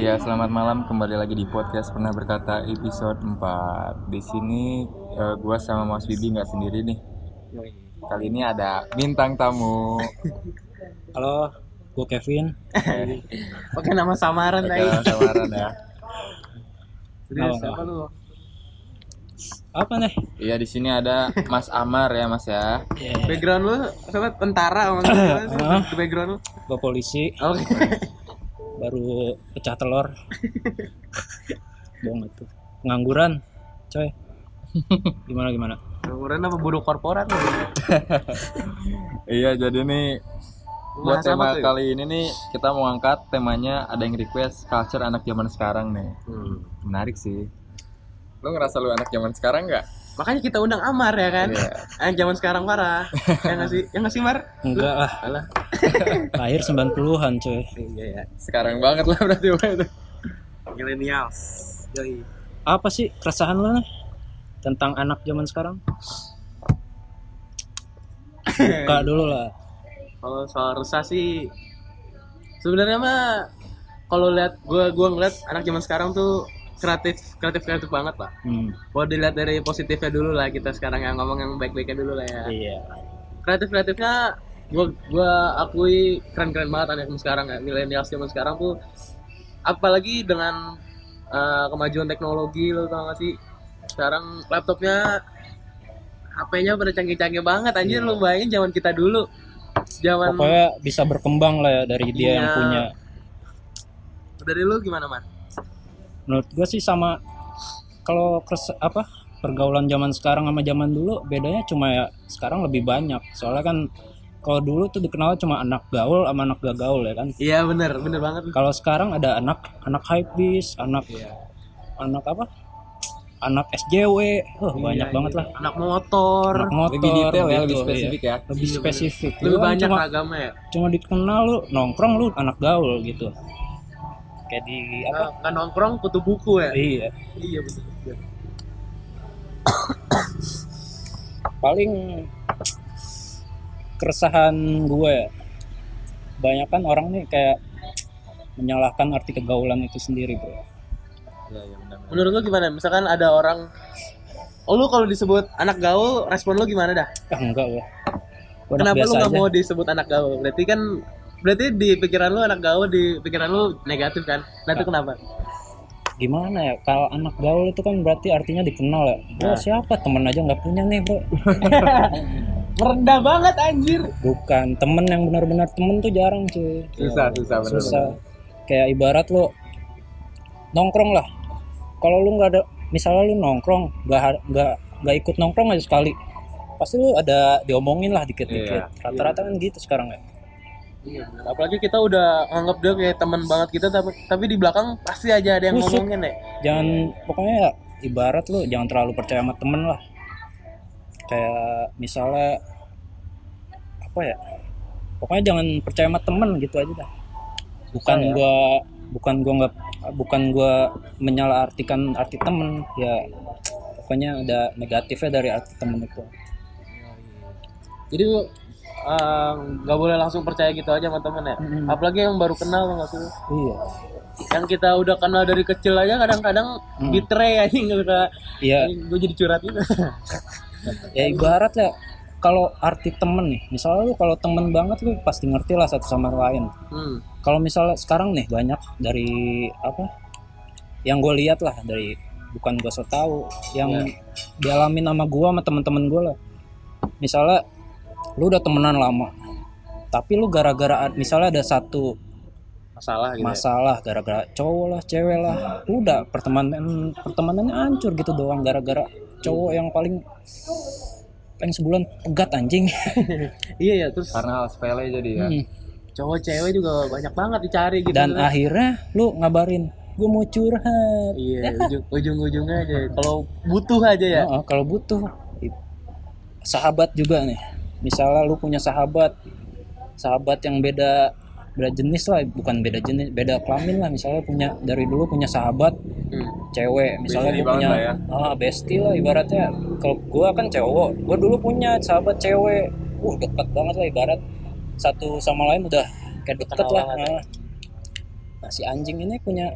Ya, selamat malam kembali lagi di podcast Pernah Berkata episode 4. Di sini eh, gua sama Mas Bibi nggak sendiri nih. Kali ini ada bintang tamu. Halo, gue Kevin. Pakai nama samaran Oke, tadi. samaran ya. Serius Nama- siapa lu? Apa nih? Iya, di sini ada Mas Amar ya, Mas ya. Background lu siapa tentara sama background lu. Gue polisi, Oke. Baru pecah telur. Bohong itu. Pengangguran, coy. Gimana gimana? Kemudian apa buruh korporat lu? Iya, jadi nih buat tema tuh? kali ini nih kita mau angkat temanya ada yang request culture anak zaman sekarang nih. Hmm. Menarik sih. Lu ngerasa lu anak zaman sekarang nggak? Makanya kita undang Amar ya kan? Iya. Yang zaman sekarang parah. yang ngasih yang ngasih Mar? Enggak lah, Alah. lahir 90-an coy. Iya ya. Sekarang banget lah berarti itu. Millennials. Yoi. Apa sih keresahan lo nih? Tentang anak zaman sekarang? Buka dulu lah. Kalau soal resah sih sebenarnya mah kalau lihat gua gua ngeliat anak zaman sekarang tuh kreatif kreatif kreatif banget pak. Hmm. Kalau dilihat dari positifnya dulu lah kita sekarang yang ngomong yang baik-baiknya dulu lah ya. Iya. kreatif kreatifnya gua gua akui keren keren banget anak sekarang ya milenial zaman sekarang tuh apalagi dengan uh, kemajuan teknologi lo tau gak sih sekarang laptopnya HP-nya pada canggih-canggih banget anjir lo bayangin zaman kita dulu zaman Pokoknya bisa berkembang lah ya dari dia yang Iya. punya. dari lu gimana man? Menurut gue sih sama kalau apa pergaulan zaman sekarang sama zaman dulu bedanya cuma ya sekarang lebih banyak. Soalnya kan kalau dulu tuh dikenal cuma anak gaul sama anak gak gaul ya kan? Iya bener bener banget. Kalau sekarang ada anak anak hypebeast anak anak apa? Anak SJW oh, banyak Iya, banget iya. lah. Anak motor. Anak motor Lebih detail ya, gitu, lebih iya. spesifik ya. lebih Iya, spesifik. Lebih banyak cuma, ragamnya ya. cuma dikenal lu nongkrong lu anak gaul gitu kayak di apa nggak nongkrong kutu buku ya iya iya betul paling keresahan gue ya banyak kan orang nih kayak menyalahkan arti kegaulan itu sendiri bro Iya, iya benar. Menurut lu gimana? Misalkan ada orang Oh lu kalau disebut anak gaul, respon lu gimana dah? ah enggak gue Kenapa lu nggak mau disebut anak gaul? Berarti kan berarti di pikiran lu anak gaul di pikiran lu negatif kan? Nah itu kenapa? gimana ya kalau anak gaul itu kan berarti artinya dikenal ya bro Nah. siapa temen aja nggak punya nih bro Merendah banget anjir. bukan temen yang benar-benar temen tuh jarang cuy Susah, susah benar. susah kayak ibarat lo nongkrong lah kalau lu nggak ada misalnya lu nongkrong nggak nggak nggak ikut nongkrong aja sekali pasti lu ada diomongin lah dikit-dikit Iya, rata-rata kan gitu sekarang ya Iya. Apalagi kita udah anggap dia kayak teman banget kita tapi tapi di belakang pasti aja ada yang Busuk. ngomongin ya. jangan pokoknya ya ibarat lu jangan terlalu percaya sama temen lah kayak misalnya apa ya pokoknya jangan percaya sama temen gitu aja dah bukan Susah ya? gua bukan gua nggak bukan gua menyalahartikan arti temen ya pokoknya ada negatifnya dari arti temen itu Jadi nggak boleh langsung percaya gitu aja sama temen ya. Mm-mm. Apalagi yang baru kenal tau nggak sih? iya Yang kita udah kenal dari kecil aja kadang-kadang Hmm. betray aja nggak iya gue jadi curhat gitu. ya ibarat ya kalau arti temen nih misalnya lu kalau temen banget lu pasti ngerti lah satu sama lain hmm. kalau misalnya sekarang nih banyak dari apa yang gue lihat lah dari bukan gue so tahu yang Ya. dialamin sama gue sama teman-teman gue lah misalnya lu udah temenan lama tapi lu gara-gara misalnya ada satu Masalah gitu. ya. masalah gara-gara cowok lah cewek lah udah pertemanan pertemanannya hancur gitu doang gara-gara cowok yang paling paling sebulan pegat anjing Iya ya, terus Karena hal sepele jadi ya. Hmm. cowok cewek juga banyak banget dicari gitu. dan akhirnya lu ngabarin gue mau curhat iya, ujung, ujung-ujungnya aja. Kalau butuh aja ya. Heeh, kalau butuh sahabat juga nih misalnya lu punya sahabat sahabat yang beda beda jenis lah bukan beda jenis beda kelamin lah. Misalnya punya dari dulu punya sahabat Hmm. cewek. Misalnya gua punya lah ah bestie lah ibaratnya. Kalau gua kan cowok gua dulu punya sahabat cewek. Uh dekat banget lah ibarat. Satu sama lain udah kayak deket Kenal lah. banget nah. si anjing ini punya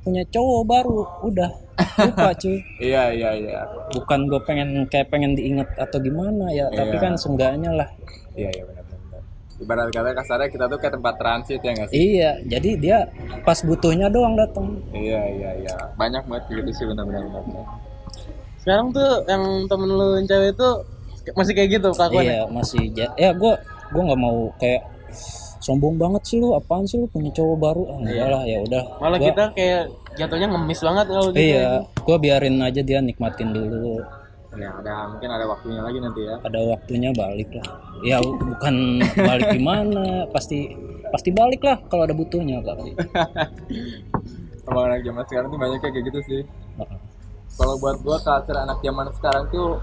punya cowok baru udah. Lupa cuy. Iya iya iya. Bukan gue pengen kayak pengen diingat atau gimana ya tapi Iya. kan seenggaknya lah. Iya iya benar benar ibarat kata kasarnya kita tuh kayak tempat transit ya nggak sih? Iya jadi dia pas butuhnya doang datang. Iya iya iya. Banyak banget gitu sih benar-benar benar sekarang tuh yang temen lu yang cewek itu masih kayak gitu kelakuannya? Iya masih ja- ya gue gue nggak mau kayak sombong banget sih lu apaan sih lu punya cowok baru? Ah, enggak lah ya udah. Malah Gua- kita kayak jatuhnya ngemis banget kalau gitu. Iya gue biarin aja dia nikmatin dulu. Ya ada mungkin ada waktunya lagi nanti ya. Ada waktunya balik lah. Ya bukan balik gimana pasti pasti balik lah kalau ada butuhnya kali Emang anak zaman sekarang tuh banyak kayak gitu sih. Kalau buat gua culture anak zaman sekarang tuh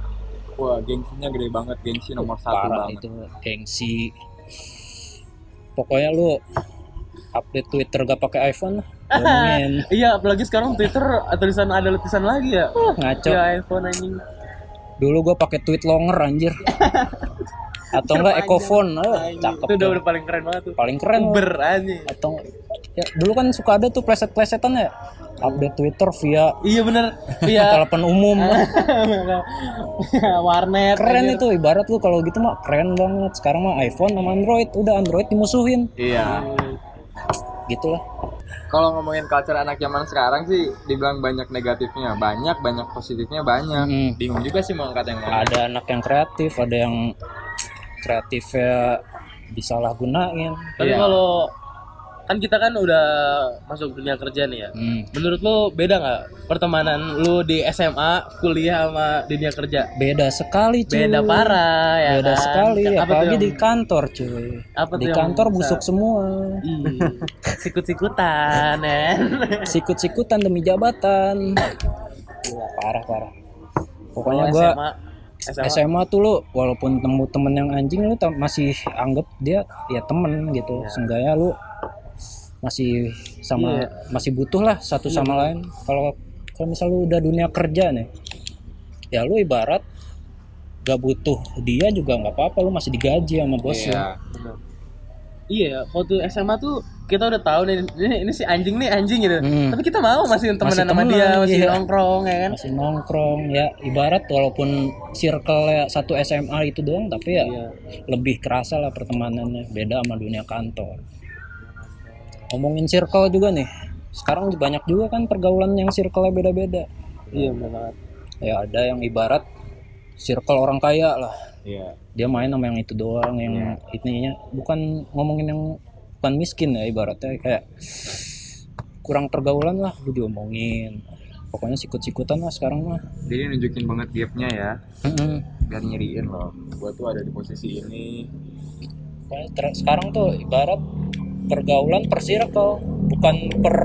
wah gengsinya gede banget gengsi nomor satu banget. itu gengsi pokoknya lu update Twitter gak pakai iPhone iya apalagi sekarang Twitter tulisan ada tulisan lagi ya. Ngaco. Ya iPhone anjing. Dulu gua pakai tweet longer anjir. Atau enggak Ecophone oh, cakep itu udah udah paling keren banget tuh. Paling keren. Uber anjing. Atau ya dulu kan suka ada tuh pleset-plesetan ya update Twitter via iya bener. Iya. Telepon umum. Warnet keren anjir. itu ibarat lu kalau gitu mah keren banget sekarang mah iPhone sama Android udah Android dimusuhin. Iya. Gitulah. Kalau ngomongin culture anak zaman sekarang sih dibilang banyak negatifnya banyak banyak positifnya banyak. Mm. bingung juga sih mau angkat yang mana. Ada anak yang kreatif ada yang kreatifnya disalahgunain tapi Iya. kalau kan kita kan udah masuk dunia kerja nih ya. Hmm, menurut lu beda nggak pertemanan lu di SMA kuliah sama dunia kerja? Beda sekali cuy. Beda parah ya beda kan? sekali. Apa tuh apalagi yang- di kantor cuy. Apa di kantor bisa- busuk semua. Sikut-sikutan ya. Sikut-sikutan demi jabatan. Gila, parah parah. Pokoknya Kalau gua SMA, SMA, SMA tuh lu walaupun temu temen yang anjing lu masih anggap dia ya temen gitu. Iya. seenggaknya lu masih sama Iya. masih butuh lah satu sama lain kalau kalau misal lu udah dunia kerja nih ya lu ibarat gak butuh dia juga nggak apa-apa lu masih digaji sama bos iya Bener. Iya, waktu SMA tuh kita udah tahu nih ini, ini si anjing nih anjing gitu. Hmm. Tapi kita mau masih temenan Masih sama dia, masih iya. nongkrong ya kan. masih nongkrong ya ibarat walaupun circle satu SMA itu doang tapi ya Iya. lebih kerasa lah pertemanannya beda sama dunia kantor ngomongin circle juga nih. Sekarang banyak juga kan pergaulan yang circle beda-beda. Iya benar ya ada yang ibarat circle orang kaya lah. Iya. Dia main sama yang itu doang yang ininya. Bukan ngomongin yang bukan miskin ya ibaratnya. Kayak kurang pergaulan lah lu diomongin. Pokoknya sikut-sikutan lah sekarang mah. Jadi nunjukin banget gapnya ya. Mm-mm. biar nyeriin loh. Gua tuh ada di posisi ini. Pokoknya ter- sekarang tuh ibarat pergaulan per circle bukan per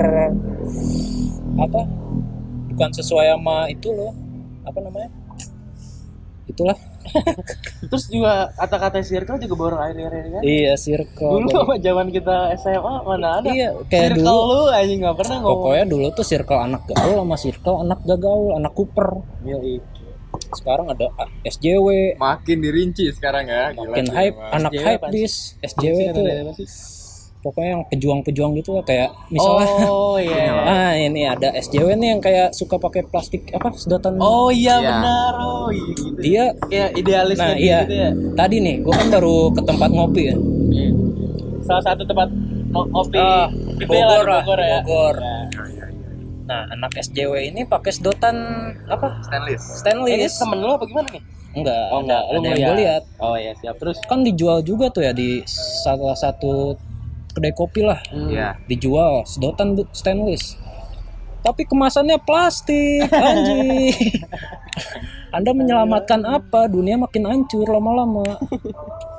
apa bukan sesuai sama itu loh. Apa namanya? Itulah. Terus juga kata-kata circle juga baru akhir-akhir ini kan. iya circle. Dulu sama zaman kita SMA mana ada. iya kayak circle dulu. lu anjing nggak pernah ngomong. pokoknya dulu tuh circle anak gaul sama circle anak gak gaul anak kuper. Iya, iya. sekarang ada SJW makin dirinci sekarang ya Gila makin sih hype anak SJW hype bis SJW Sih, pokoknya yang pejuang-pejuang gitu lah kayak misalnya Oh iya. ah ini ada SJW nih yang kayak suka pakai plastik apa sedotan Oh iya Iya. benar. Oh iya gitu. dia Kayak idealis nah iya gitu ya. tadi nih gue kan baru ke tempat ngopi ya Iya. Salah satu tempat ngo- ngopi Ah, di Bogor, lah, Bogor ya. Bogor. Ya. nah anak SJW ini pakai sedotan apa stainless Eh, Ini stainless temen lu apa gimana nih? enggak Oh, enggak. ada, Lu ada yang ngeliat. gue lihat Oh iya siap terus. kan dijual juga tuh ya di salah satu kedai kopi lah. Iya. dijual sedotan stainless. Tapi kemasannya plastik anjing. Anda menyelamatkan apa? Dunia makin hancur lama-lama.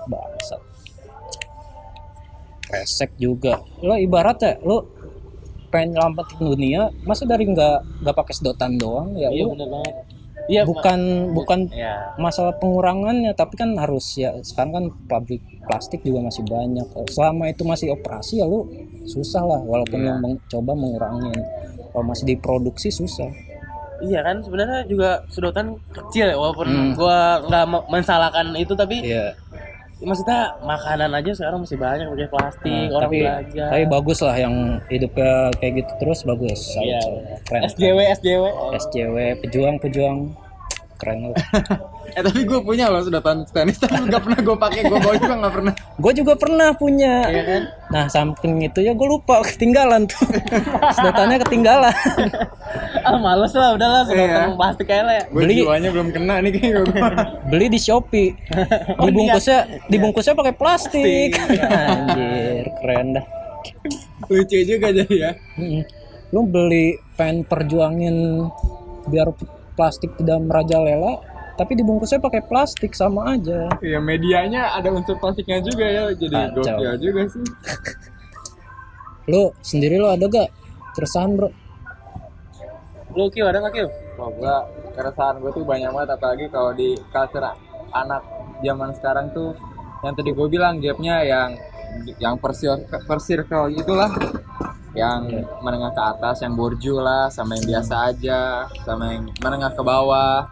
Bangsat. Resek juga. Lo ibarat ya lo pengen nyelamatin dunia masa dari nggak nggak pakai sedotan doang? Ya Iya lu benar banget. Iya bukan bukan Iya. masalah pengurangannya tapi kan harus ya sekarang kan pabrik plastik juga masih banyak selama itu masih operasi ya lu susah lah walaupun Iya. yang meng- coba mengurangin kalau masih diproduksi susah Iya kan sebenarnya juga sedotan kecil ya walaupun Hmm. gua nggak me- mensalahkan itu tapi Iya maksudnya makanan aja sekarang masih banyak pakai plastik Nah, orang tapi belanja. tapi bagus lah yang hidupnya kayak gitu terus bagus Iya. keren SJW SJW SJW pejuang pejuang keren lah. Eh tapi gue punya loh sedotan tenis. Tapi nggak pernah gue pakai gue bawa juga nggak pernah. gue juga pernah punya. Iya kan? Nah samping itu ya gue lupa ketinggalan tuh. Sedotannya ketinggalan. Ah males lah udahlah sedotan Iya. plastik aja lah ya Gue Beli- jiwanya belum kena nih kayak gue. beli di Shopee. Dibungkusnya dibungkusnya pakai plastik. Anjir keren dah. Lucu juga jadi ya. Lu beli pengen perjuangin biar plastik tidak merajalela tapi dibungkusnya pakai plastik sama aja Iya medianya ada unsur plastiknya juga ya jadi Kacau. gokil juga sih. lu sendiri lu ada gak keresahan bro lu Kyo ada nggak Kyo Wah gua keresahan gue tuh banyak banget apalagi kalau di culture anak zaman sekarang tuh yang tadi gue bilang gapnya yang yang persir persirkel itulah yang menengah ke atas yang borju lah sama yang biasa aja sama yang menengah ke bawah.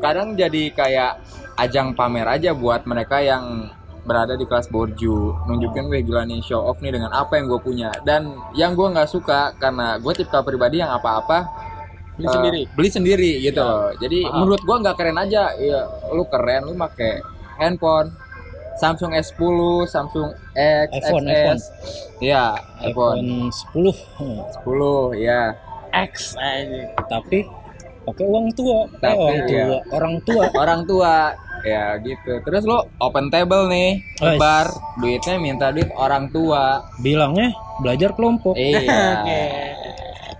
Kadang jadi kayak ajang pamer aja buat mereka yang berada di kelas borju. Nunjukin gue gila nih show off nih dengan apa yang gue punya. Dan yang gue nggak suka karena gue tipe pribadi yang apa-apa beli eh, sendiri. beli sendiri gitu loh. Jadi Paham. menurut gua nggak keren aja. Ya lu keren lu make handphone Samsung S10 Samsung X iPhone, XS iPhone. Iya iPhone iPhone 10 Hmm. 10 ya X aja tapi pakai uang tua eh, Tapi, orang tua iya. orang tua orang tua ya gitu terus lu open table nih Wes. bar duitnya minta duit orang tua bilangnya belajar kelompok iya Oke.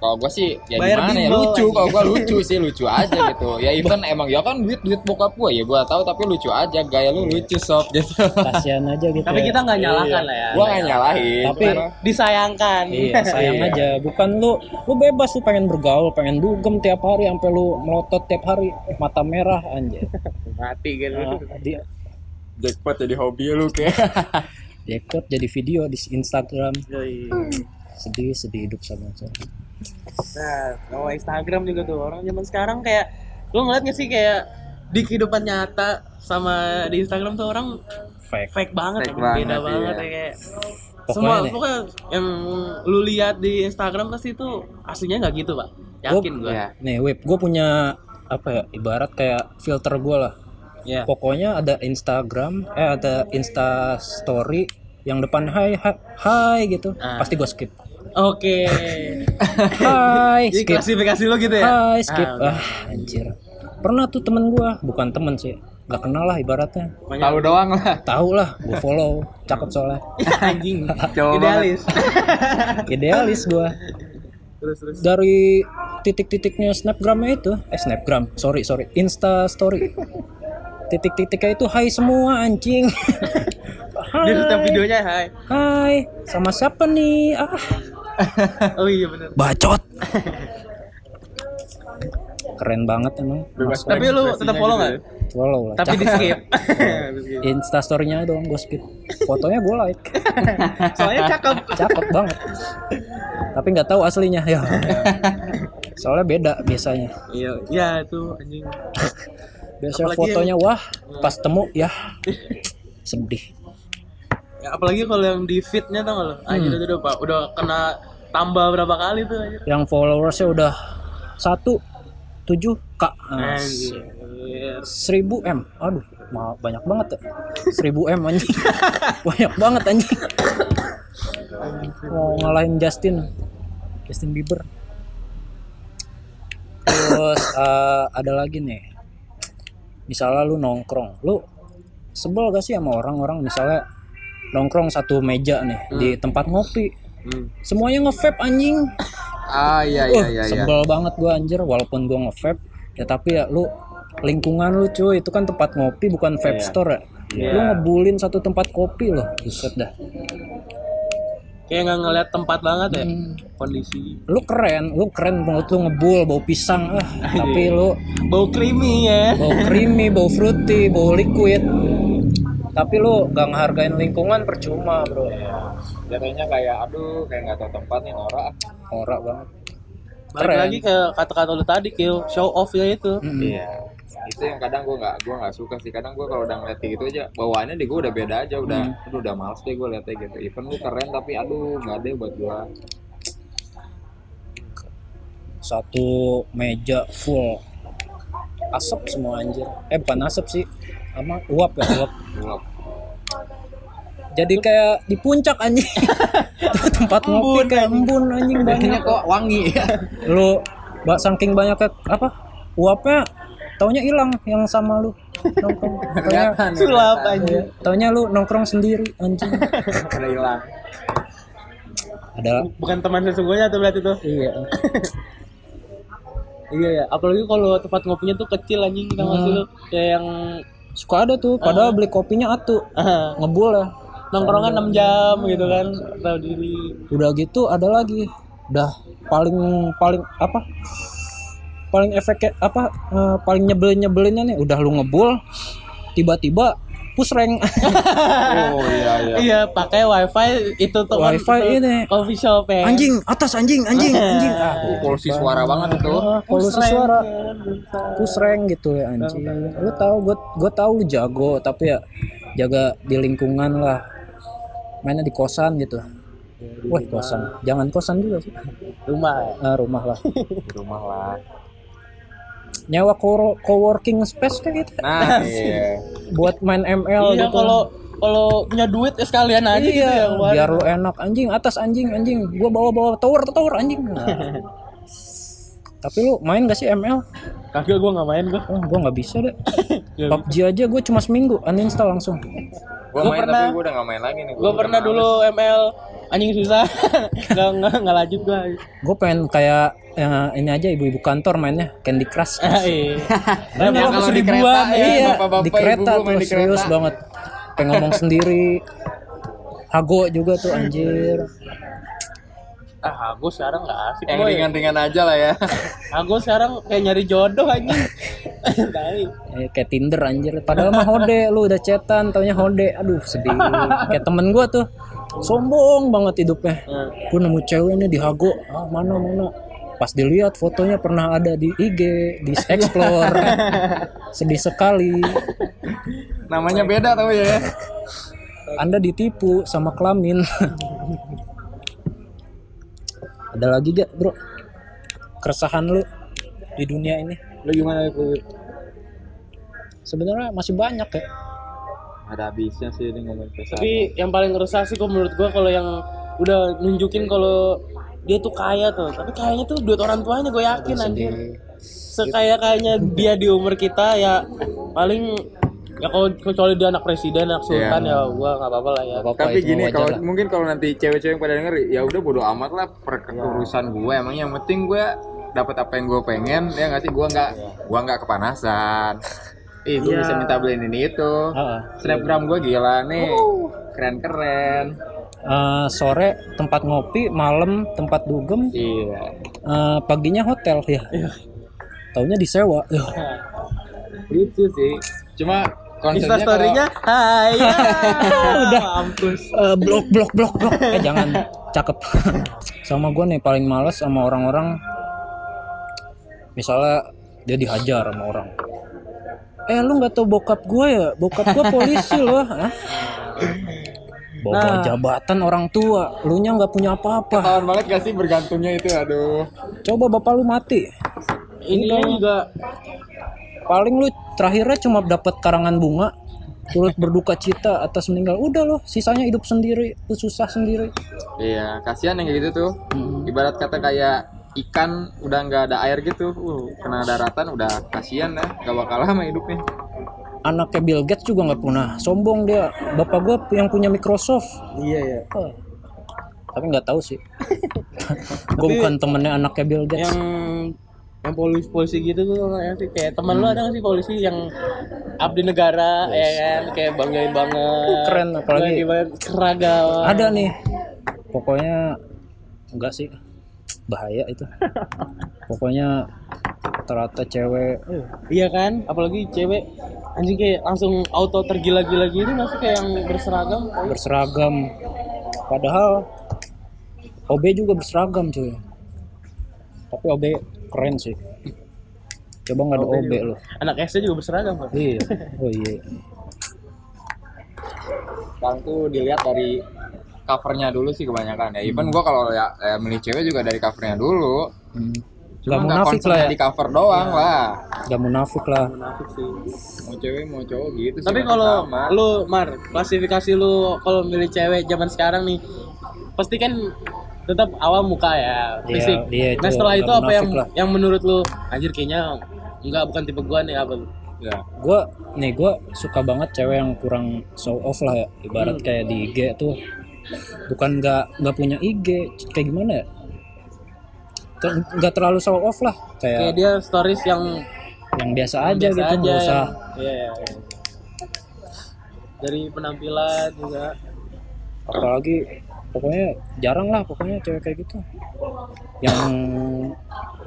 Kalau gue sih ya Bayar gimana ya lucu kalau gue lucu sih lucu aja gitu ya even emang ya kan duit duit bokap gue ya gue tahu tapi lucu aja gaya lu lucu sob gitu kasihan aja gitu tapi ya. kita nggak nyalakan lah ya gue nggak nyalahin Tapi- Cuman- disayangkan Iya, sayang Iya. aja. Bukan lu, lu bebas lu pengen bergaul, pengen dugem tiap hari sampai lu melotot tiap hari, mata merah anjir. mati gitu Nah, dia jackpot jadi hobi lu kayak dekot jadi video di Instagram. Yoi. Sedih, sedih hidup sama saya. Nah, kalau Instagram juga tuh orang zaman sekarang kayak lu ngeliat gak sih kayak di kehidupan nyata sama di Instagram tuh orang Fake. fake banget, Fake emang beda banget, banget iya. ya kayak Pokoknya semua deh. pokoknya yang lu lihat di Instagram pasti itu aslinya nggak gitu pak yakin gua Iya. Nih, Wip, gue punya apa ya? Ibarat kayak filter gue lah. ya Pokoknya ada Instagram, eh ada Insta Story yang depan hai hai, hai gitu, Ah. pasti gue skip. Oke Hai, jadi skip. klasifikasi lo gitu ya Hai, skip. Ah, Ah, anjir. Pernah tuh temen gua, bukan temen sih, nggak kenal lah ibaratnya. tahu doang lah Tahu lah, gua follow, cakep soalnya. anjing Coba idealis Idealis gua. terus terus Dari titik-titiknya snapgramnya itu, eh snapgram, sorry sorry, insta story. Titik-titiknya itu hai semua anjing. hai, dia setiap videonya hai hai, sama siapa nih? Ah, oh iya benar bacot. Keren banget emang. Bebas tapi lu tetap follow gitu nggak ya. Follow lah. tapi di skip Insta story-nya doang gue skip. Fotonya gue like. soalnya cakep cakep banget tapi nggak tahu aslinya ya soalnya beda biasanya iya iya itu anjing biasanya Apalagi fotonya wah pas temu ya sedih Ya, apalagi kalau yang di feednya tau gak lo? Anjir itu udah pak, udah kena tambah berapa kali tuh anjir. yang followersnya udah satu tujuh k Anjir. seribu m. Aduh ma- banyak banget ya seribu m anjing. Banyak banget anjing. Mau ngalahin Justin. Justin Bieber. Terus eh, ada lagi nih. Misalnya lu nongkrong. Lu sebel gak sih sama orang-orang? Misalnya nongkrong satu meja nih di tempat ngopi Hmm. semuanya nge-vape anjing ah iya Uh, iya iya iya sebel banget gua anjir walaupun gua nge-vape ya tapi ya lu lingkungan lu cuy itu kan tempat ngopi bukan vape Iya. store ya Iya. lu ngebulin satu tempat kopi loh buset dah Kayak nggak ngeliat tempat banget ya Hmm. kondisi. lu keren lu keren menurut lu ngebul bau pisang ah tapi lu Bau creamy ya. bau creamy bau fruity bau liquid tapi lu gak ngehargain lingkungan percuma bro. Jatuhnya kayak aduh kayak nggak tahu tempat nih norak. Norak banget. Balik Keren. lagi ke kata-kata lu tadi, Kil, show off ya itu. Iya. Itu yang kadang gue nggak gue nggak suka sih. Kadang gue kalau udah ngeliat gitu aja bawaannya deh gue udah beda aja udah aduh udah males deh gue liatnya gitu. Even lu keren tapi aduh nggak deh buat gue satu meja full. Asap semua anjir. Eh bukan asap sih apa uap ya uap. Gelap. jadi kayak di puncak anjing. Tempat ngopi kayak embun anjing banyak. Kok wangi. Ya lu bak saking banyaknya apa uapnya taunya hilang yang sama lu. Nongkrong. Taunya sulap aja taunya lu nongkrong sendiri anjing. Udah hilang. Ada. Bukan teman sesungguhnya tuh berarti tuh. Iya. Iya ya apalagi kalau tempat ngopinya tuh kecil anjing tau gak sih lu kayak yang suka ada tuh padahal beli kopinya atu. Ah, ngebul ya. Nongkrongan 6 jam gitu kan tahu diri. Udah gitu ada lagi. Udah paling paling apa? Paling efek apa eh, paling nyebelin nyebelinnya nih udah lu ngebul tiba-tiba push rank. Oh iya iya. Iya pakai wifi itu tuh Wifi tuh ini. coffee shop ya anjing atas anjing anjing anjing. Ah, Oh, polusi suara banget itu. Ah, polusi suara. Push rank gitu ya anjing. Lu tahu gue gue tahu lu jago tapi ya jaga di lingkungan lah. Mainnya di kosan gitu. Wah kosan, jangan kosan juga sih. rumah. Ya Ah, rumah lah. di rumah lah Nyewa co coworking space kayak gitu. nah iya Buat main ML iya gitu. kalau kalau punya duit ya sekalian aja gitu iya, ya keluarin. biar lu enak. Anjing atas anjing anjing. Gua bawa-bawa tower tower anjing. Nah. tapi lu main gak sih ML kagak gua nggak main gua. Oh, gua nggak bisa deh. Nggak PUBG aja gua cuma seminggu uninstall langsung. Gue Gua main pernah- tapi gue udah gak main lagi nih. gua pernah dulu ML anjing susah. Nggak nggak nggak lanjut gua. Gue pengen kayak eh, ini aja ibu-ibu kantor mainnya Candy Crush. Ah, iya. Yang Nah, kalau di kereta, ya. iya. iya bapak-bapak, di kereta ibu-ibu main tuh di serius kereta. banget. Pengen ngomong sendiri. Hago juga tuh anjir. Ah, aku sekarang nggak asik yang ringan-ringan aja lah ya. Aku sekarang kayak nyari jodoh aja. Eh, kayak Tinder anjir. Padahal mah hode lu udah cetan taunya hode. Aduh sedih. Kayak temen gua tuh sombong banget hidupnya. Nah, gue nemu cewek nih di Hago. Ah mana mana? Pas dilihat fotonya pernah ada di IG di explore. Sedih sekali. Namanya beda tau ya. Anda ditipu sama kelamin. Ada lagi gak bro? Keresahan lu di dunia ini? Lu gimana sebenarnya masih banyak ya ada habisnya sih ini ngomongin kesan Tapi yang paling ngeresah sih kok menurut gua kalau yang udah nunjukin kalau dia tuh kaya tuh. Tapi kayaknya tuh duit orang tuanya gue yakin anjir. Sekaya kayaknya dia di umur kita ya paling ya kalau kecuali dia anak presiden, anak sultan ya gua nggak apa-apa lah ya. apa-apa tapi itu gini kalau lah. mungkin kalau nanti cewek-cewek yang pada denger ya udah bodo amat lah perurusan gue emang yang penting gue dapat apa yang gue pengen ya nggak sih gue nggak gue nggak kepanasan Ih, gue Iya. bisa minta beliin ini itu. Ah, ah. snapgram gue gila nih. Keren-keren. Eh, sore tempat ngopi malam tempat dugem. Iya. Eh, paginya hotel ya. Taunya disewa. Yuh, lucu sih. Cuma konsepnya story-nya hai. Ya, Udah. mampus. eh, blok blok blok blok. Eh jangan. Cakep. Sama gue nih paling males sama orang-orang. Misalnya dia dihajar sama orang eh lu nggak tau bokap gue ya? Bokap gue polisi loh Hah? bawa Nah. jabatan orang tua lu nya nggak punya apa-apa. Tahun banget gak sih bergantungnya itu aduh. Coba bapak lu mati. Ini juga paling lu terakhirnya cuma dapat karangan bunga turut berduka cita atas meninggal. Udah loh sisanya hidup sendiri susah sendiri. Iya kasihan yang kayak gitu tuh. Hmm. ibarat kata kayak ikan udah nggak ada air gitu uh, kena daratan udah kasihan dah gak bakal lama hidupnya. Anaknya Bill Gates juga nggak pernah sombong dia. Bapak gua yang punya Microsoft. Iya ya. Oh. tapi nggak tahu sih. Gue bukan temennya anaknya Bill Gates. Yang yang polisi polisi gitu tuh ya sih kayak teman lu ada nggak sih polisi yang abdi negara ya kan? Kayak banggain banget. Keren, apalagi- seragam. Ada nih. Pokoknya enggak sih bahaya itu. Pokoknya rata-rata cewek. Uh, iya kan? Apalagi cewek anjing kayak langsung auto tergila-gila gitu masih kayak yang berseragam berseragam. Padahal OB juga berseragam cuy. Tapi OB keren sih. Coba nggak ada OB OB lo anak SD juga berseragam kan iya. Oh iya. Sekarang tuh dilihat dari covernya dulu sih kebanyakan ya. Even gua kalau ya, ya milih cewek juga dari covernya dulu. Hmm. cuma Gak nggak munafik lah ya. di cover doang lah. Gak munafik lah. Munafik sih. Mau cewek mau cowok gitu sih tapi kalau lu mar klasifikasi lu kalau milih cewek zaman sekarang nih pasti kan tetap awal muka ya Iya, fisik. iya, itu nah setelah itu apa yang lah. yang menurut lu anjir kayaknya enggak bukan tipe gua nih apa lu? Ya. Gue nih gue suka banget cewek yang kurang show off lah ya ibarat Hmm. kayak di IG tuh bukan nggak nggak punya IG kayak gimana ya? Nggak terlalu show off lah kayak kayak dia stories yang yang biasa aja biasa gitu nggak usah. yang- iya, iya, iya. dari penampilan juga. Apalagi pokoknya jarang lah pokoknya cewek kayak gitu. Yang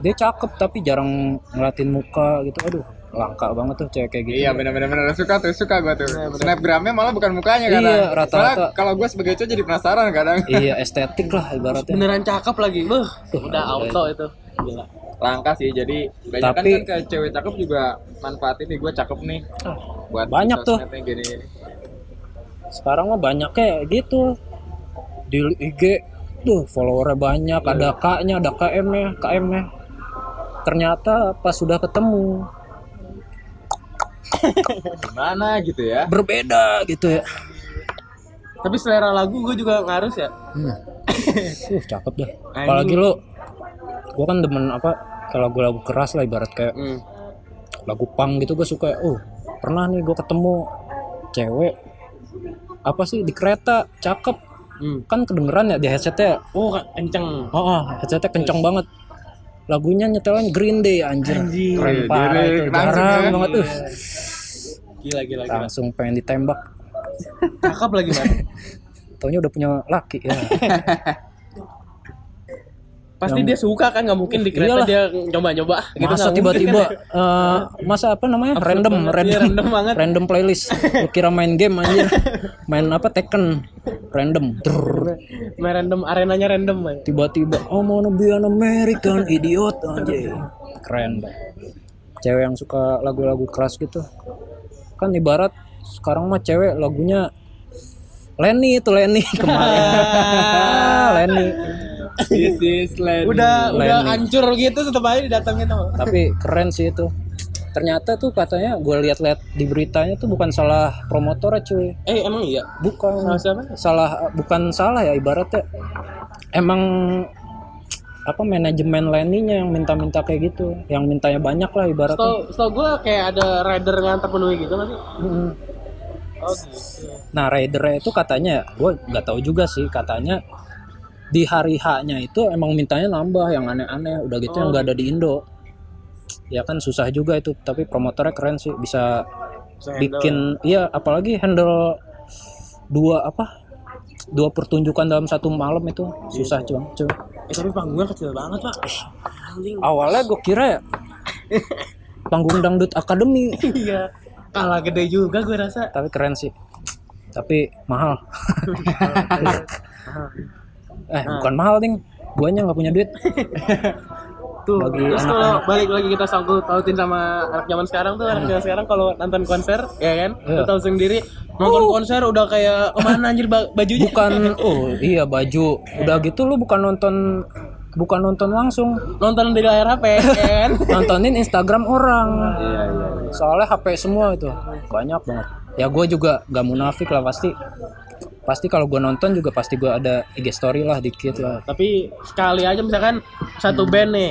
dia cakep tapi jarang ngeliatin muka gitu aduh langka banget tuh cewek kayak gitu Iya benar-benar benar suka tuh suka gua tuh. Bener, bener. Snapgramnya malah bukan mukanya Iya, kadang. rata-rata. Kalau gua sebagai cowok jadi penasaran kadang. iya estetik lah ibaratnya beneran cakep lagi Beuh, Tuh, udah auto itu gila Langka sih jadi banyak Tapi- kan kayak cewek cakep juga manfaatin nih gua cakep nih buat Banyak tuh. sosmednya gini. sekarang mah banyak kayak gitu di IG tuh followernya banyak ada K-nya ada KM-nya KM-nya ternyata pas sudah ketemu Gimana gitu ya? berbeda gitu ya tapi selera lagu gue juga ngaruh ya hmm. uh, cakep deh apalagi lo gua kan demen apa kalau lagu-lagu keras lah ibarat kayak hmm. lagu punk gitu gue suka oh pernah nih gue ketemu cewek apa sih di kereta cakep Hmm. kan kedengeran ya di headsetnya oh kenceng Oh, oh headsetnya kenceng banget. Lagunya nyetelin Green Day anjir. Anjir. Keren Iya, parah jadi itu. langsung Jarang ya. banget tuh. gila gila gila Langsung pengen ditembak. cakep lagi man Taunya udah punya laki ya. pasti dia suka kan nggak mungkin di kereta Iyalah. dia nyoba-nyoba gitu Masa tiba-tiba eh, masa apa namanya? random, banget, random, iya, random banget. random playlist. Lu kira main game anjir. Main apa Tekken. Random. Main random arenanya random. Tiba-tiba oh mau be an American idiot anjir. Keren. Cewek yang suka lagu-lagu keras gitu. Kan ibarat sekarang mah cewek lagunya Lenny itu Lenny kemarin. Lenny. This is Lenny. udah udah Lenny. hancur gitu tetap aja didatengin tuh Tapi keren sih itu. Ternyata tuh katanya gue lihat-lihat di beritanya tuh bukan salah promotornya cuy. eh emang iya Bukan Salah siapa? salah bukan salah ya ibaratnya. Emang apa manajemen Lenny-nya yang minta-minta kayak gitu, yang mintanya banyak lah ibaratnya. Setahu setahu gue kayak ada rider yang terpenuhi gitu nggak sih? Mm-mm. Oh gitu. Nah ridernya itu katanya, gue nggak tahu juga sih katanya di hari H-nya itu emang mintanya nambah yang aneh-aneh, udah gitu yang nggak ada di Indo. Ya kan susah juga itu, tapi promotornya keren sih bisa Bisa handle. bikin, iya apalagi handle dua apa dua pertunjukan dalam satu malam itu susah cuy. cuy. Eh tapi panggungnya kecil banget pak. Anjing. Awalnya gue kira ya panggung dangdut akademi, Iya. Kalah gede juga gue rasa. tapi keren sih. Tapi mahal. eh bukan mahal ding, guanya nggak punya duit. Tuh. Bagi Terus kalau balik lagi kita sangkut pautin sama anak zaman sekarang tuh anak zaman sekarang kalau nonton konser ya kan, Iya. lu tahu sendiri. Nonton konser udah kayak ke mana anjir ba- bajunya? bukan oh iya baju. Udah gitu lu bukan nonton bukan nonton langsung. Nonton di layar HP ya kan? nontonin Instagram orang. Iya iya. soalnya HP semua itu. Banyak banget. Ya gue juga gak munafik lah pasti. Pasti kalau gue nonton juga pasti gue ada IG story lah dikit lah. Tapi sekali aja misalkan satu band nih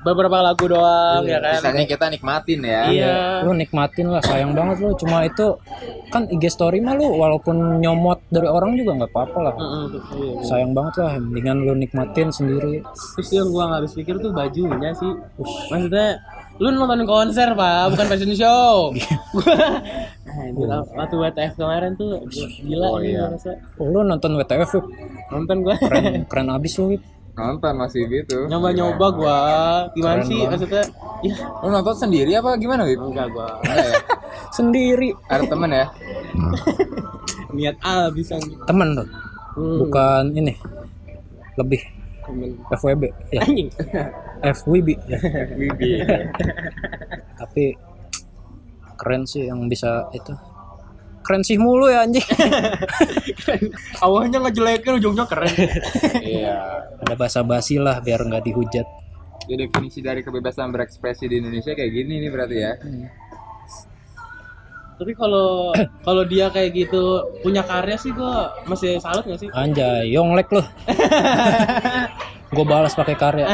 beberapa lagu doang ya kan. Misalnya kita nikmatin ya. Iya. lu nikmatin lah sayang banget lu cuma itu kan IG story mah lu walaupun nyomot dari orang juga nggak apa-apa lah iya. sayang banget lah mendingan lu nikmatin sendiri Terus yang gua nggak habis pikir tuh bajunya sih. Maksudnya lu nonton konser pak, bukan fashion show. Gua Anjir, waktu WTF kemarin tuh gila Oh, iya. gua rasa. oh, lu nonton WTF. Nonton gua keren keren abis lu Wip. Nonton masih gitu. nyoba-nyoba gua. Gimana Keren sih banget. maksudnya? Ya Lu nonton sendiri apa gimana, Wip? enggak gua. Ya? sendiri Ada temen ya? Niat abis anjing. temen tuh Hmm. bukan ini lebih FWB ya Anjing. FWB ya. Wibi. tapi keren sih yang bisa itu keren sih mulu ya anjing Awalnya ngejelekin ujungnya keren. Iya. ada basa basi lah biar nggak dihujat Ya definisi dari kebebasan berekspresi di Indonesia kayak gini nih berarti ya. Tapi kalau kalau dia kayak gitu punya karya sih gua masih salut gak sih? anjay yonglek loh gue balas pakai karya.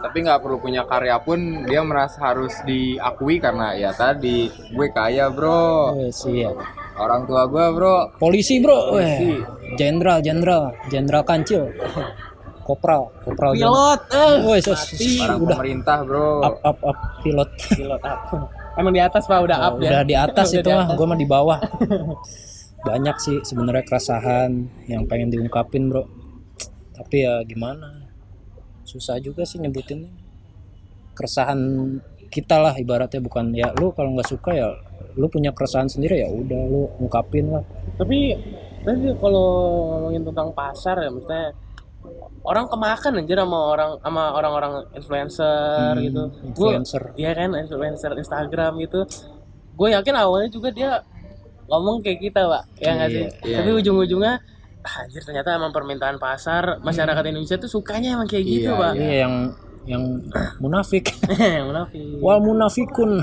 Tapi nggak perlu punya karya pun dia merasa harus diakui karena ya tadi gue kaya bro, Eh, siap orang tua gue bro. polisi bro Weh. jenderal jenderal jenderal kancil kopral kopral. Pilot. Eh. Woi, sos, sos, Orang udah pemerintah bro. up up up pilot Pilot up. Emang di atas Pak udah up ya. udah di atas Udah itu mah gue mah di bawah banyak sih sebenarnya keresahan yang pengen diungkapin bro tapi ya gimana susah juga sih nyebutinnya keresahan kita lah ibaratnya bukan ya lu kalau nggak suka ya lu punya keresahan sendiri ya udah lu ungkapin lah Tapi tapi kalau ngomongin tentang pasar ya maksudnya orang kemakan anjir sama orang sama orang-orang influencer Hmm, gitu. influencer. Gua, iya kan influencer Instagram gitu. Gue yakin awalnya juga dia ngomong kayak kita, Pak. Ya nggak sih? Iya, iya, Tapi ujung-ujungnya anjir ternyata emang permintaan pasar masyarakat Indonesia tuh sukanya emang kayak gitu, Iya, Pak. iya yang yang munafik Munafik. wal munafikun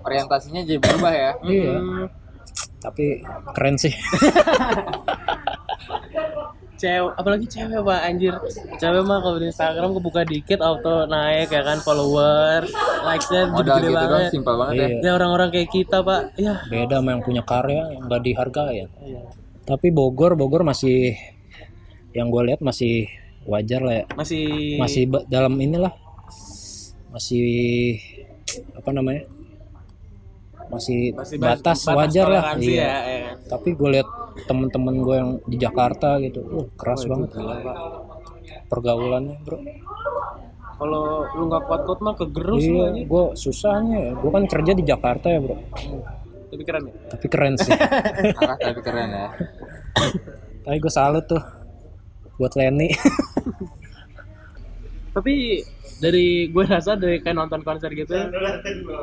Orientasinya jadi berubah ya. iya Hmm, tapi keren sih cewek apalagi cewek pak anjir cewek mah kalau di Instagram kebuka dikit auto naik ya kan followers likesnya Modal gede gitu banget doang simpel banget ya. Iya. ya orang-orang kayak kita pak ya beda sama yang punya karya yang nggak dihargai ya Iya. Tapi Bogor Bogor masih yang gue lihat masih wajar lah ya. Masih masih dalam inilah masih apa namanya masih, masih bas- batas, wajar lah. iya. ya, ya tapi gue lihat temen-temen gue yang di Jakarta gitu uh, keras banget. pergaulannya bro. Kalau lu nggak kuat-kuat mah kegerus iya gue susahnya. Gue kan kerja di Jakarta ya bro tapi keren ya? Tapi keren sih. Arah tapi keren ya. tapi gue salut tuh. Buat Lenny. Tapi dari gue rasa dari kayak nonton konser gitu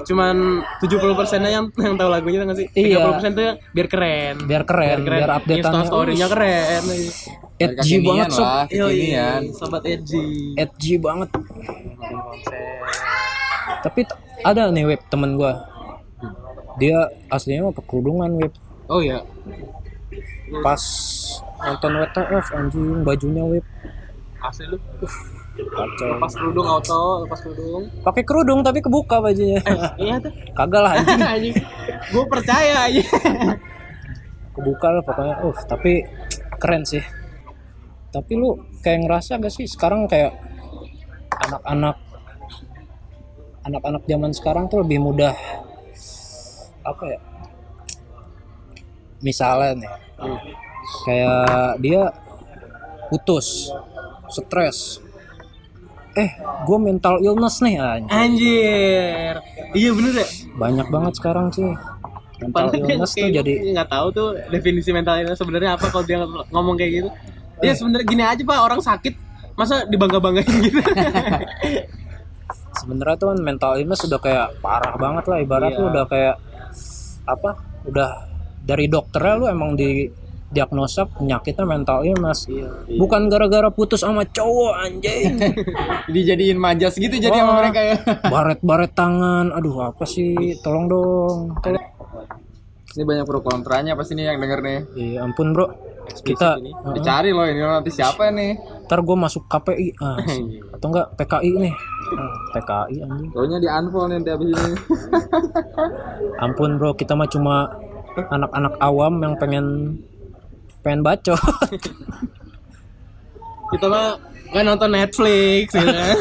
cuman 70 persennya yang yang tahu lagunya tuh nggak sih? Iya. 30 persen tuh biar keren. Biar keren biar, updateannya Insta story-nya keren. Edgy banget sob. kekinian. sobat edgy. Edgy banget. Konser. Tapi ada nih web temen gua dia aslinya mah pekerudungan web oh iya. Pas nonton WTF anjing bajunya web asli lu. Kacau. Lepas kerudung auto lepas kerudung. Pakai kerudung tapi kebuka bajunya. Iya tuh. Kagak lah anjing. Anjing. Gue percaya aja kebuka lah pokoknya. Uh tapi keren sih. Tapi lu kayak ngerasa gak sih sekarang kayak anak-anak anak-anak zaman sekarang tuh lebih mudah apa ya misalnya nih kayak dia putus stres. Eh gue mental illness nih anjing. anjir. Iya bener ya? Banyak banget sekarang sih. Mental Padahal illness tuh jadi nggak tahu tuh definisi mental illness sebenarnya apa kalau dia ngomong kayak gitu. Ya sebenarnya gini aja pak. Orang sakit masa dibangga banggain gitu? Sebenarnya tuh kan mental illness udah kayak parah banget lah. Ibarat Iya. udah kayak apa udah dari dokternya lu emang di diagnosa penyakitnya mental illness bukan gara-gara putus sama cowok anjing Dijadiin majas gitu jadi sama mereka ya. baret-baret tangan aduh apa sih tolong dong tolong. Ini banyak pro kontranya pasti nih yang denger nih. iya ampun bro kita ini. Heeh. Dicari loh ini nanti siapa nih? ntar gue masuk KPI ah, atau enggak PKI nih. Ah, PKI anjing. Taunya di unfollow nanti abis ini. ampun bro kita mah cuma anak-anak awam yang pengen pengen bacot. Kita mah nggak nonton Netflix gitu kan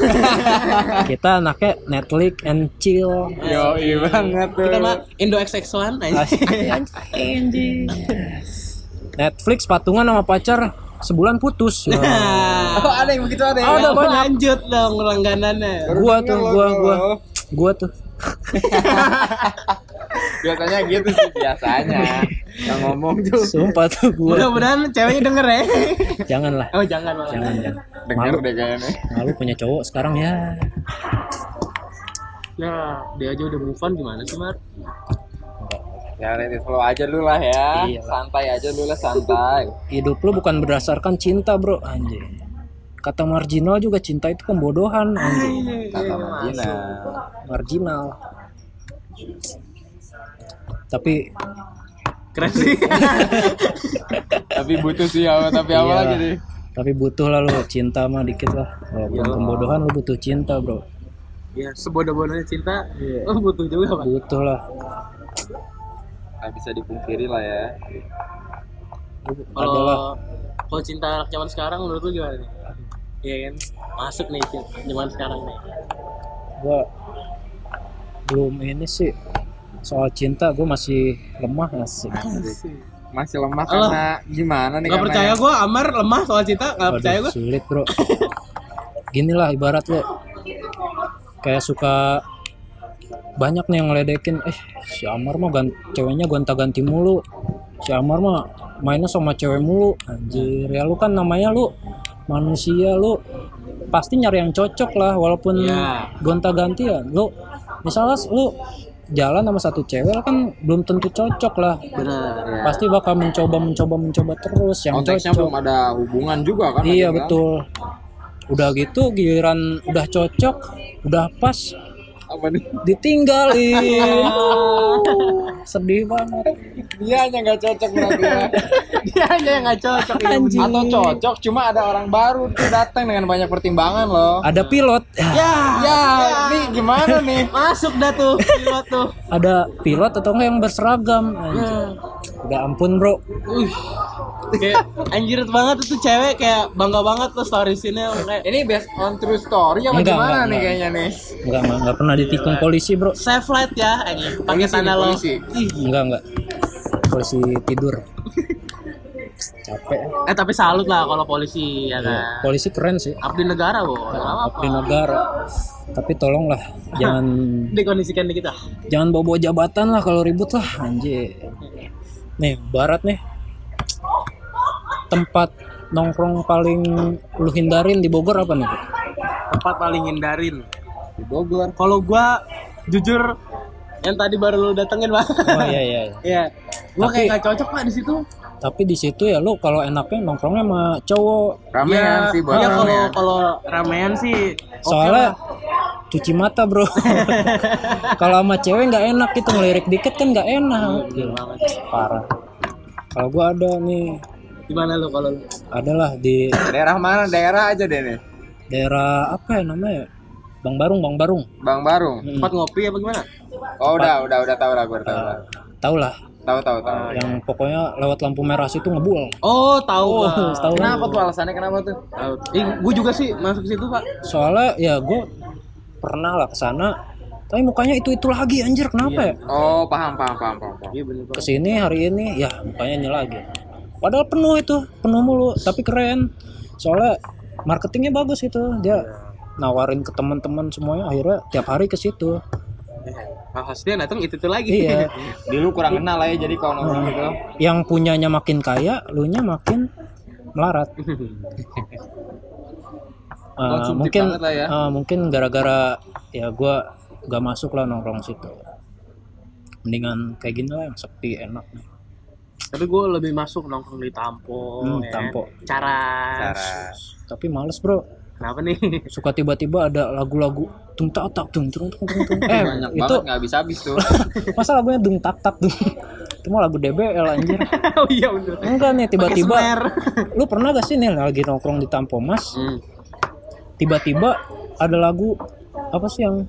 kita anaknya Netflix and chill. Yo, iya banget kita mah Indo XX1 aja anjing Netflix patungan sama pacar sebulan putus Ya. Oh, ada yang begitu ada ya? Ada banyak. lanjut dong langganannya gua tuh gua gua gua tuh biasanya gitu sih biasanya yang ngomong tuh sumpah tuh gue Mudah-mudahan ceweknya denger ya. janganlah Oh jangan malah. jangan jangan denger Malu. deh kayaknya malu punya cowok sekarang ya Ya, dia aja udah move on gimana sih, Mar? Ya let it flow aja lu lah ya. Iya lah. santai aja lu lah santai. Hidup lu bukan berdasarkan cinta bro. Anjir. Kata marginal juga cinta itu pembodohan anjir. Kata Martina marginal. tapi Keren sih. tapi butuh sih apa tapi apa Iya. lagi nih? Tapi butuh lah lu cinta mah dikit lah. Walaupun Iyalah. pembodohan lu butuh cinta bro. Ya, sebodoh-bodohnya cinta, Iya. lo butuh juga, Pak. butuh lah nggak bisa dipungkiri lah ya Kalau kalau cinta anak zaman sekarang menurut lu gimana nih? Iya kan? Masuk nih cinta zaman sekarang nih. gua belum ini sih soal cinta gue masih lemah asik masih lemah Allah. karena gimana nih Gak karena percaya gua Amar lemah soal cinta, gak Waduh, percaya gua. sulit bro gini lah ibarat lo kayak suka banyak nih yang ngeledekin eh si Amar mah gan ceweknya gonta-ganti mulu si Amar mah mainnya sama cewek mulu anjir ya lu kan namanya lu manusia lu pasti nyari yang cocok lah walaupun Iya. gonta-ganti ya lu misalnya lu jalan sama satu cewek kan belum tentu cocok lah Benar. Ya. pasti bakal mencoba mencoba mencoba terus yang konteksnya cocok belum ada hubungan juga kan Iya lagi kan? betul. Udah gitu giliran udah cocok, udah pas apa nih ditinggalin. Sedih banget. dia hanya nggak cocok berarti ya. Dia aja yang gak cocok ya. Anjing. atau cocok cuma ada orang baru tuh datang dengan banyak pertimbangan loh Ada pilot. Ya, ya nih gimana nih masuk dah tuh pilot tuh. Ada pilot atau enggak yang berseragam. Anjir. Udah ampun, Bro. Wih. Kayak anjir banget itu cewek kayak bangga banget tuh storiesinnya kayak ini based on true story apa Enggak, gimana enggak, nih enggak. kayaknya nih Enggak, enggak, enggak pernah ditikung polisi, Bro. safe flight ya anjing. Pakai Polisi tanda lo. Enggak, enggak. Polisi tidur. Capek. Eh tapi salut lah kalau polisi ya Iya. kan. Polisi keren sih. Abdi negara, Bu. Enggak apa-apa. Abdi negara. Tapi tolonglah jangan Dikondisikan dikit ah. jangan bawa-bawa jabatan lah kalau ribut lah anjir nih barat nih tempat nongkrong paling lu hindarin di Bogor apa nih? Tempat paling hindarin. Di Bogor Kalau gua jujur yang tadi baru lu datengin, Pak. Oh iya iya. iya. Iya. Gua Tapi- kayak gak cocok, Pak, di situ. Tapi di situ ya lu kalau enaknya nongkrongnya sama cowok. ramean Iya, sih buat iya, kalau ramean. kalau ramean sih Soalnya lah. cuci mata bro. kalau sama cewek nggak enak gitu ngelirik dikit kan nggak enak. Banget. Parah. Kalau gua ada nih, Gimana lu kalau lu? adalah di daerah mana daerah aja deh nih daerah apa ya namanya? Bang Barung, Bang Barung. Bang Barung Hmm. Tempat ngopi apa gimana? oh udah udah udah tahu lah gue tahu lah Tahu lah, tahu tahu tahu yang pokoknya lewat lampu merah situ ngebul. Oh, tahu. Oh, tahu. kenapa tuh alasannya kenapa tuh Tahu. Eh, gua juga sih masuk situ, Pak. Soalnya ya gue pernah lah ke sana, tapi mukanya itu itu lagi anjir kenapa ya? oh paham paham paham paham, paham. Iya bener banget. Ke sini hari ini ya mukanya ini lagi. Padahal penuh itu, penuh mulu, tapi keren. Soalnya marketingnya bagus itu, dia nawarin ke teman-teman semuanya akhirnya tiap hari ke situ. Nah, hasilnya datang itu itu lagi. Iya, dulu kurang kenal lah ya jadi kalau nongkrong gitu yang punyanya makin kaya, lu nya makin melarat. Eh, Konsumtif mungkin ya. eh, mungkin gara-gara ya gua gak masuk lah nongkrong situ. Mendingan kayak gini lah yang sepi enak nih. Tapi gue lebih masuk nongkrong di Tampo. Hmm, ya. Tampo. Cara. cara Tapi males bro, Kenapa nih? suka tiba-tiba ada lagu-lagu tung tak tak tung tung tung tung tung. Eh banyak itu banget nggak habis habis tuh masa lagunya dung tak tak dung. Itu mah lagu DBL anjir. oh iya bener. Enggak nih tiba-tiba. Lu pernah gak sih nih lagi nongkrong di Tampo Mas? Hmm. tiba-tiba ada lagu apa sih yang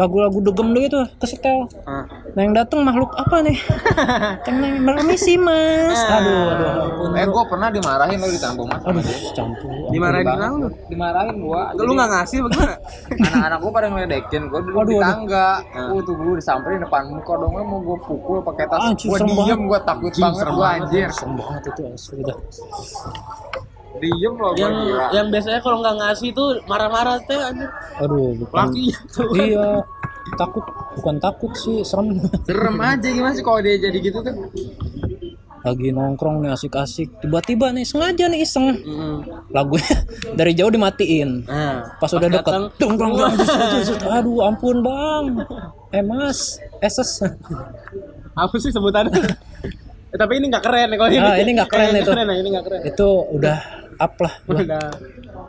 lagu-lagu degem deh itu kesetel. Ah. nah yang datang makhluk apa nih? Ceng permisi mas. Aduh aduh ampun eh gue pernah dimarahin lo di tampung mas. Aduh campur. Dimarahin kenapa lu? dimarahin gua. Lu nggak ngasih bagaimana? anak-anak gua pada ngeledekin gua duduk Aduh, di aduh. tangga. Gua tuh gua disamperin depan muka dong mau gua pukul pakai tas. Anjir, gua diem gua takut Anjing, banget gua anjir. Serem banget itu asli dah diem loh yang gila yang biasanya kalau nggak ngasih tuh marah-marah teh anjir. aduh bukan. Laki tuh iya takut. Bukan takut sih serem. Serem aja gimana sih kalau dia jadi gitu tuh? Lagi nongkrong nih asik-asik. Tiba-tiba nih sengaja nih iseng. Mm. lagunya dari jauh dimatiin. Nah, pas udah deket dus, dus, dus. aduh ampun bang. Eh mas. Eses apa sih sebutannya? Eh, tapi ini nggak keren ya kalau ini. Ah, ini nggak keren Nggak itu. Keren, ya, ini nggak keren. itu udah up lah udah Udah,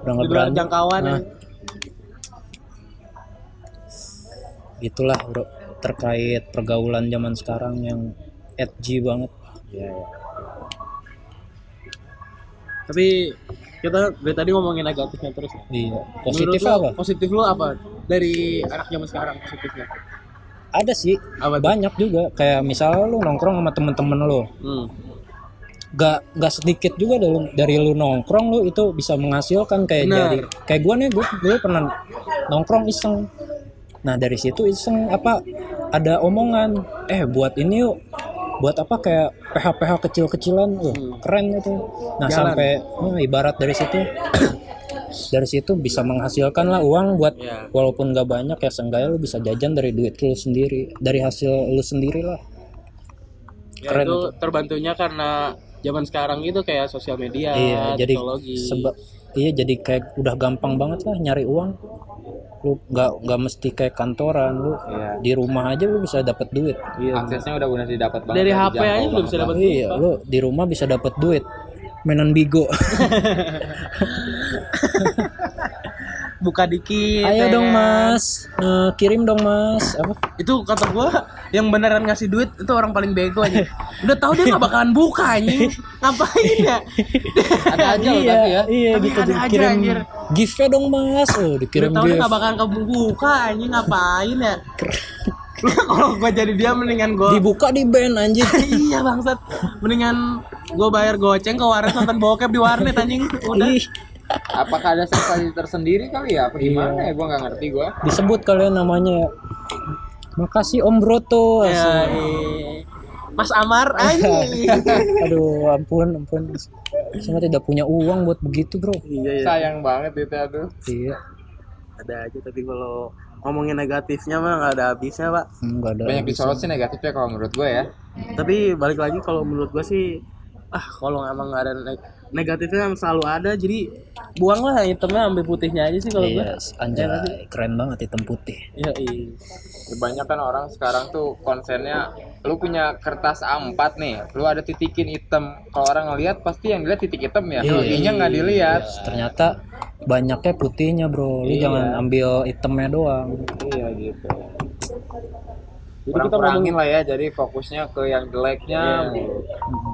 udah nggak berani jangkauan ya. Nah. itulah bro terkait pergaulan zaman sekarang yang edgy banget Iya, Tapi kita dari tadi ngomongin negatifnya terus. iya Menurut positif lo, apa Positif lo apa? Dari anak zaman sekarang positifnya. Ada sih. Apa banyak juga. Kayak misalnya lu nongkrong sama temen-temen lu. Hmm. gak gak sedikit juga dari, dari lu nongkrong lu itu bisa menghasilkan kayak Benar. jadi. Kayak gua nih gua dulu pernah nongkrong iseng. Nah dari situ iseng apa ada omongan eh buat ini yuk. Buat apa? Kayak PH PH kecil-kecilan uh, keren itu. Nah Jalan. sampai nah, ibarat dari situ dari situ bisa menghasilkan lah uang buat Ya. walaupun gak banyak ya seenggaknya lu bisa jajan dari duit lu sendiri dari hasil lu sendiri lah Ya, Keren itu terbantunya karena zaman sekarang itu kayak sosial media, iya jadi teknologi. sebab iya jadi kayak udah gampang banget lah nyari uang lu nggak nggak mesti kayak kantoran lu Iya. di rumah aja lu bisa dapat duit Iya. aksesnya udah benar didapat banget Dari HP aja udah banget bisa dapat iya lu di rumah bisa dapat duit mainan bigo buka dikit. ayo ya dong kan. mas Eh, kirim dong mas apa Itu kata gua yang beneran ngasih duit itu orang paling bego aja. Udah tahu dia nggak bakalan buka anjing. Ngapain ya? ada aja iya tapi ya iya Tapi gitu ada aja, dikirim anjir. gift dong mas oh dikirim Udah tahu dia nggak bakalan kebuka anjing ngapain ya? Kalau gua jadi dia mendingan gua dibuka di band anjir iya bangsat. Mendingan gue bayar goceng ke warnet nonton bokep di warnet anjing. Udah. Apakah ada sensasi tersendiri kali ya? Apa gimana ya? Gua nggak ngerti gua. Disebut kalian namanya. Makasih om broto. Ya, eh. Mas Amar anjing. Aduh ampun ampun. Saya tidak punya uang buat begitu bro. Iya sayang banget itu aduh. Iya. Ada aja tapi kalau ngomongin negatifnya mah nggak ada habisnya pak. Enggak ada banyak disorot sih negatifnya kalau menurut gue ya. Tapi balik lagi kalau menurut gue sih ah kalau emang nggak ada negatifnya yang selalu ada jadi buanglah hitamnya ambil putihnya aja sih kalau gue Yes, anjay keren banget hitam putih. Iya iya kebanyakan orang sekarang tuh konsennya lu punya kertas A4 nih lu ada titikin hitam. Kalau orang ngelihat pasti yang dilihat titik hitam ya. Iya. ininya nggak dilihat. Ternyata banyaknya putihnya bro. Lu Iya. jangan ambil hitamnya doang. Iya gitu Jadi kurang kita kurangin lah ya jadi fokusnya ke yang jeleknya. Iya.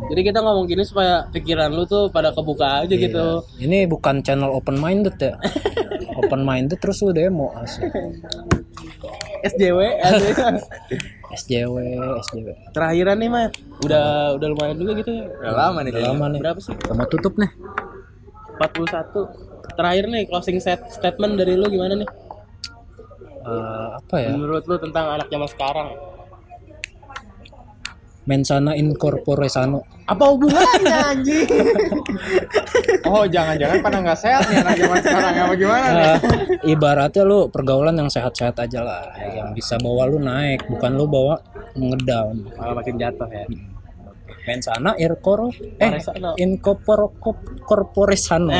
jadi kita ngomong gini supaya pikiran lu tuh pada kebuka aja gitu. Iya. ini bukan channel open minded ya. Open minded terus lu demo asli SJW SJW SJW terakhiran nih mah udah udah lumayan juga gitu ya. Udah lama nih udah lama nih. Berapa sih? Sama tutup nih. 41 terakhir nih closing set statement dari lu gimana nih Eh, apa ya? Menurut lu tentang anak zaman sekarang? Mensana incorpore sano apa hubungannya anjing? Oh jangan-jangan pada nggak sehat nih anak zaman sekarang apa gimana nih? Eh, ibaratnya lu pergaulan yang sehat-sehat aja lah yang bisa bawa lu naik bukan lu bawa ngedown. Malah makin jatuh ya mensana irkoro eh Corporesano. incorpore corpore sano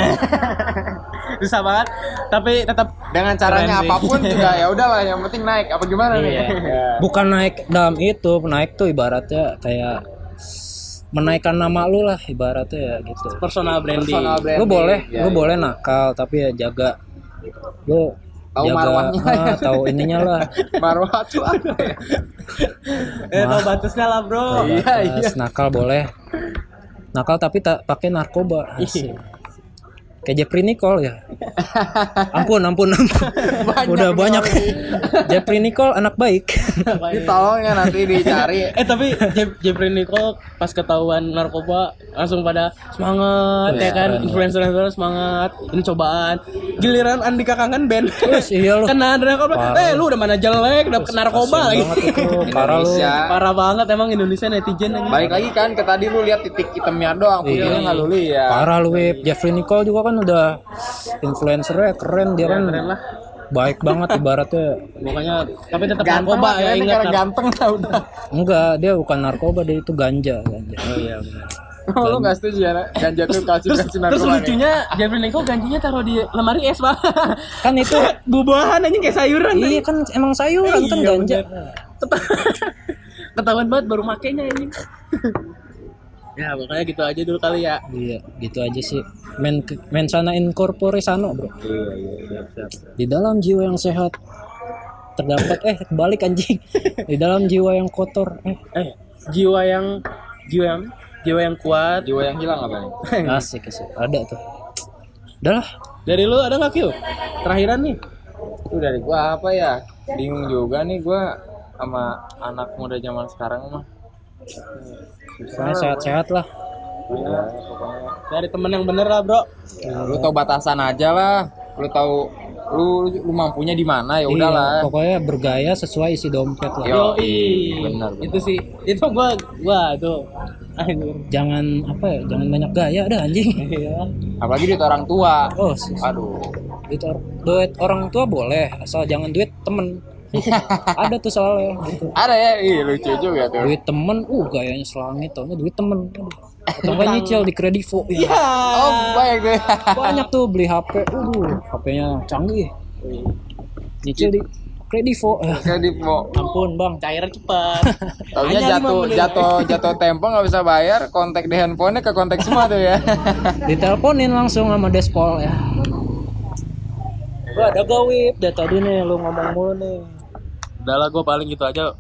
bisa banget tapi tetap dengan caranya Keren sih. apa pun juga ya udahlah yang penting naik apa gimana nih Iya. Ya. bukan naik dalam itu naik tuh ibaratnya kayak menaikkan nama lu lah ibaratnya ya gitu personal branding Personal branding. lu boleh Ya, lu ya. boleh nakal tapi ya jaga lu Tahu marwahnya. ah, tahu ininya lah. Marwah tuh ada ya? Eh tau batasnya lah bro. Iya, iya. Nakal boleh. Nakal tapi tak pakai narkoba. Asik. Kayak Jeffrey Nicole ya. Ampun ampun ampun. Udah nih banyak. Jeffrey Nicole anak baik. Ini tolong ya nanti dicari. Eh tapi Je- Jeffrey Nicole pas ketahuan narkoba langsung pada semangat Wih, ya kan? keren. influencer influencer semangat. Ini cobaan. Giliran Andika Kangen band Terus iya lu. Kena narkoba. Parah. eh lu udah mana jelek dapet narkoba lagi. parah lu. Parah banget emang Indonesia netizen ini balik lagi kan ke tadi lu lihat titik hitamnya doang. Putihnya Iya. nggak lu lihat parah lu. Jeffrey Nicole juga kan udah influencernya keren dia kan keren lah. baik banget ibaratnya. Pokoknya tapi tetap Ganteng narkoba ya ingat karena ganteng lah udah. enggak dia bukan narkoba dia itu ganja ganja. Oh iya benar Oh, lu gak setuju ya, ganja tuh kasih terus, kasih terus narkoba nih. lucunya Jeffrey Lengko gantinya taruh di lemari es pak. Kan itu buah-buahan anjing kayak sayuran iya kan emang sayuran kan Iya, ganja ketahuan banget baru makainya ini ya makanya gitu aja dulu kali ya. Iya gitu aja sih. Men men sana in corpore sano bro. Iya iya siap siap. Di dalam jiwa yang sehat terdapat eh balik anjing. Di dalam jiwa yang kotor eh. Eh jiwa yang jiwa yang jiwa yang kuat. Jiwa yang hilang apa nih? asik asik. Ada tuh. Udah lah. Dari lu ada nggak Kyu? Terakhiran nih? Itu dari gua apa ya? Bingung juga nih gua sama anak muda zaman sekarang mah. Pokoknya sehat-sehat lah. Ya, pokoknya. Dari temen yang bener lah bro. Lu tahu batasan aja lah. Lu tahu lu lu mampunya di mana ya Iya, udahlah. pokoknya bergaya sesuai isi dompet lah. Yo, bener, bener. itu sih. Itu gua gua tuh anjir jangan apa ya jangan banyak gaya dah anjing. Iya. Apalagi duit orang tua. oh s- Aduh. duit, or- duit orang tua boleh asal jangan duit temen ada tuh soalnya. Gitu. Ada ya, ih lucu juga tuh. duit temen uh gayanya selangit taunya duit temen. Atau enggak nyicil di kredivo ya Oh, baik tuh. banyak tuh beli HP uh HP-nya canggih. Nyicil di kredivo mau ampun bang. Cairan cepat. Taunya lima jatuh jatuh jatuh tempo nggak bisa bayar, kontak di handphonenya ke kontak semua tuh ya. diteleponin langsung sama despol ya. Gua ada gawip dari tadi nih lu ngomong mulu nih udah lah gua paling gitu aja.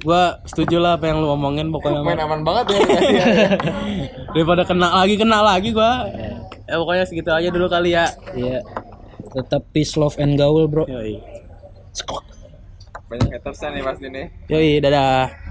Gua setuju lah apa yang lu omongin pokoknya Main aman banget ya. daripada kena lagi kena lagi gua. Ya pokoknya segitu aja dulu kali ya. Iya. Tetap peace love and gaul bro. Yoi. Banyak haters nih pasti nih. yoi dadah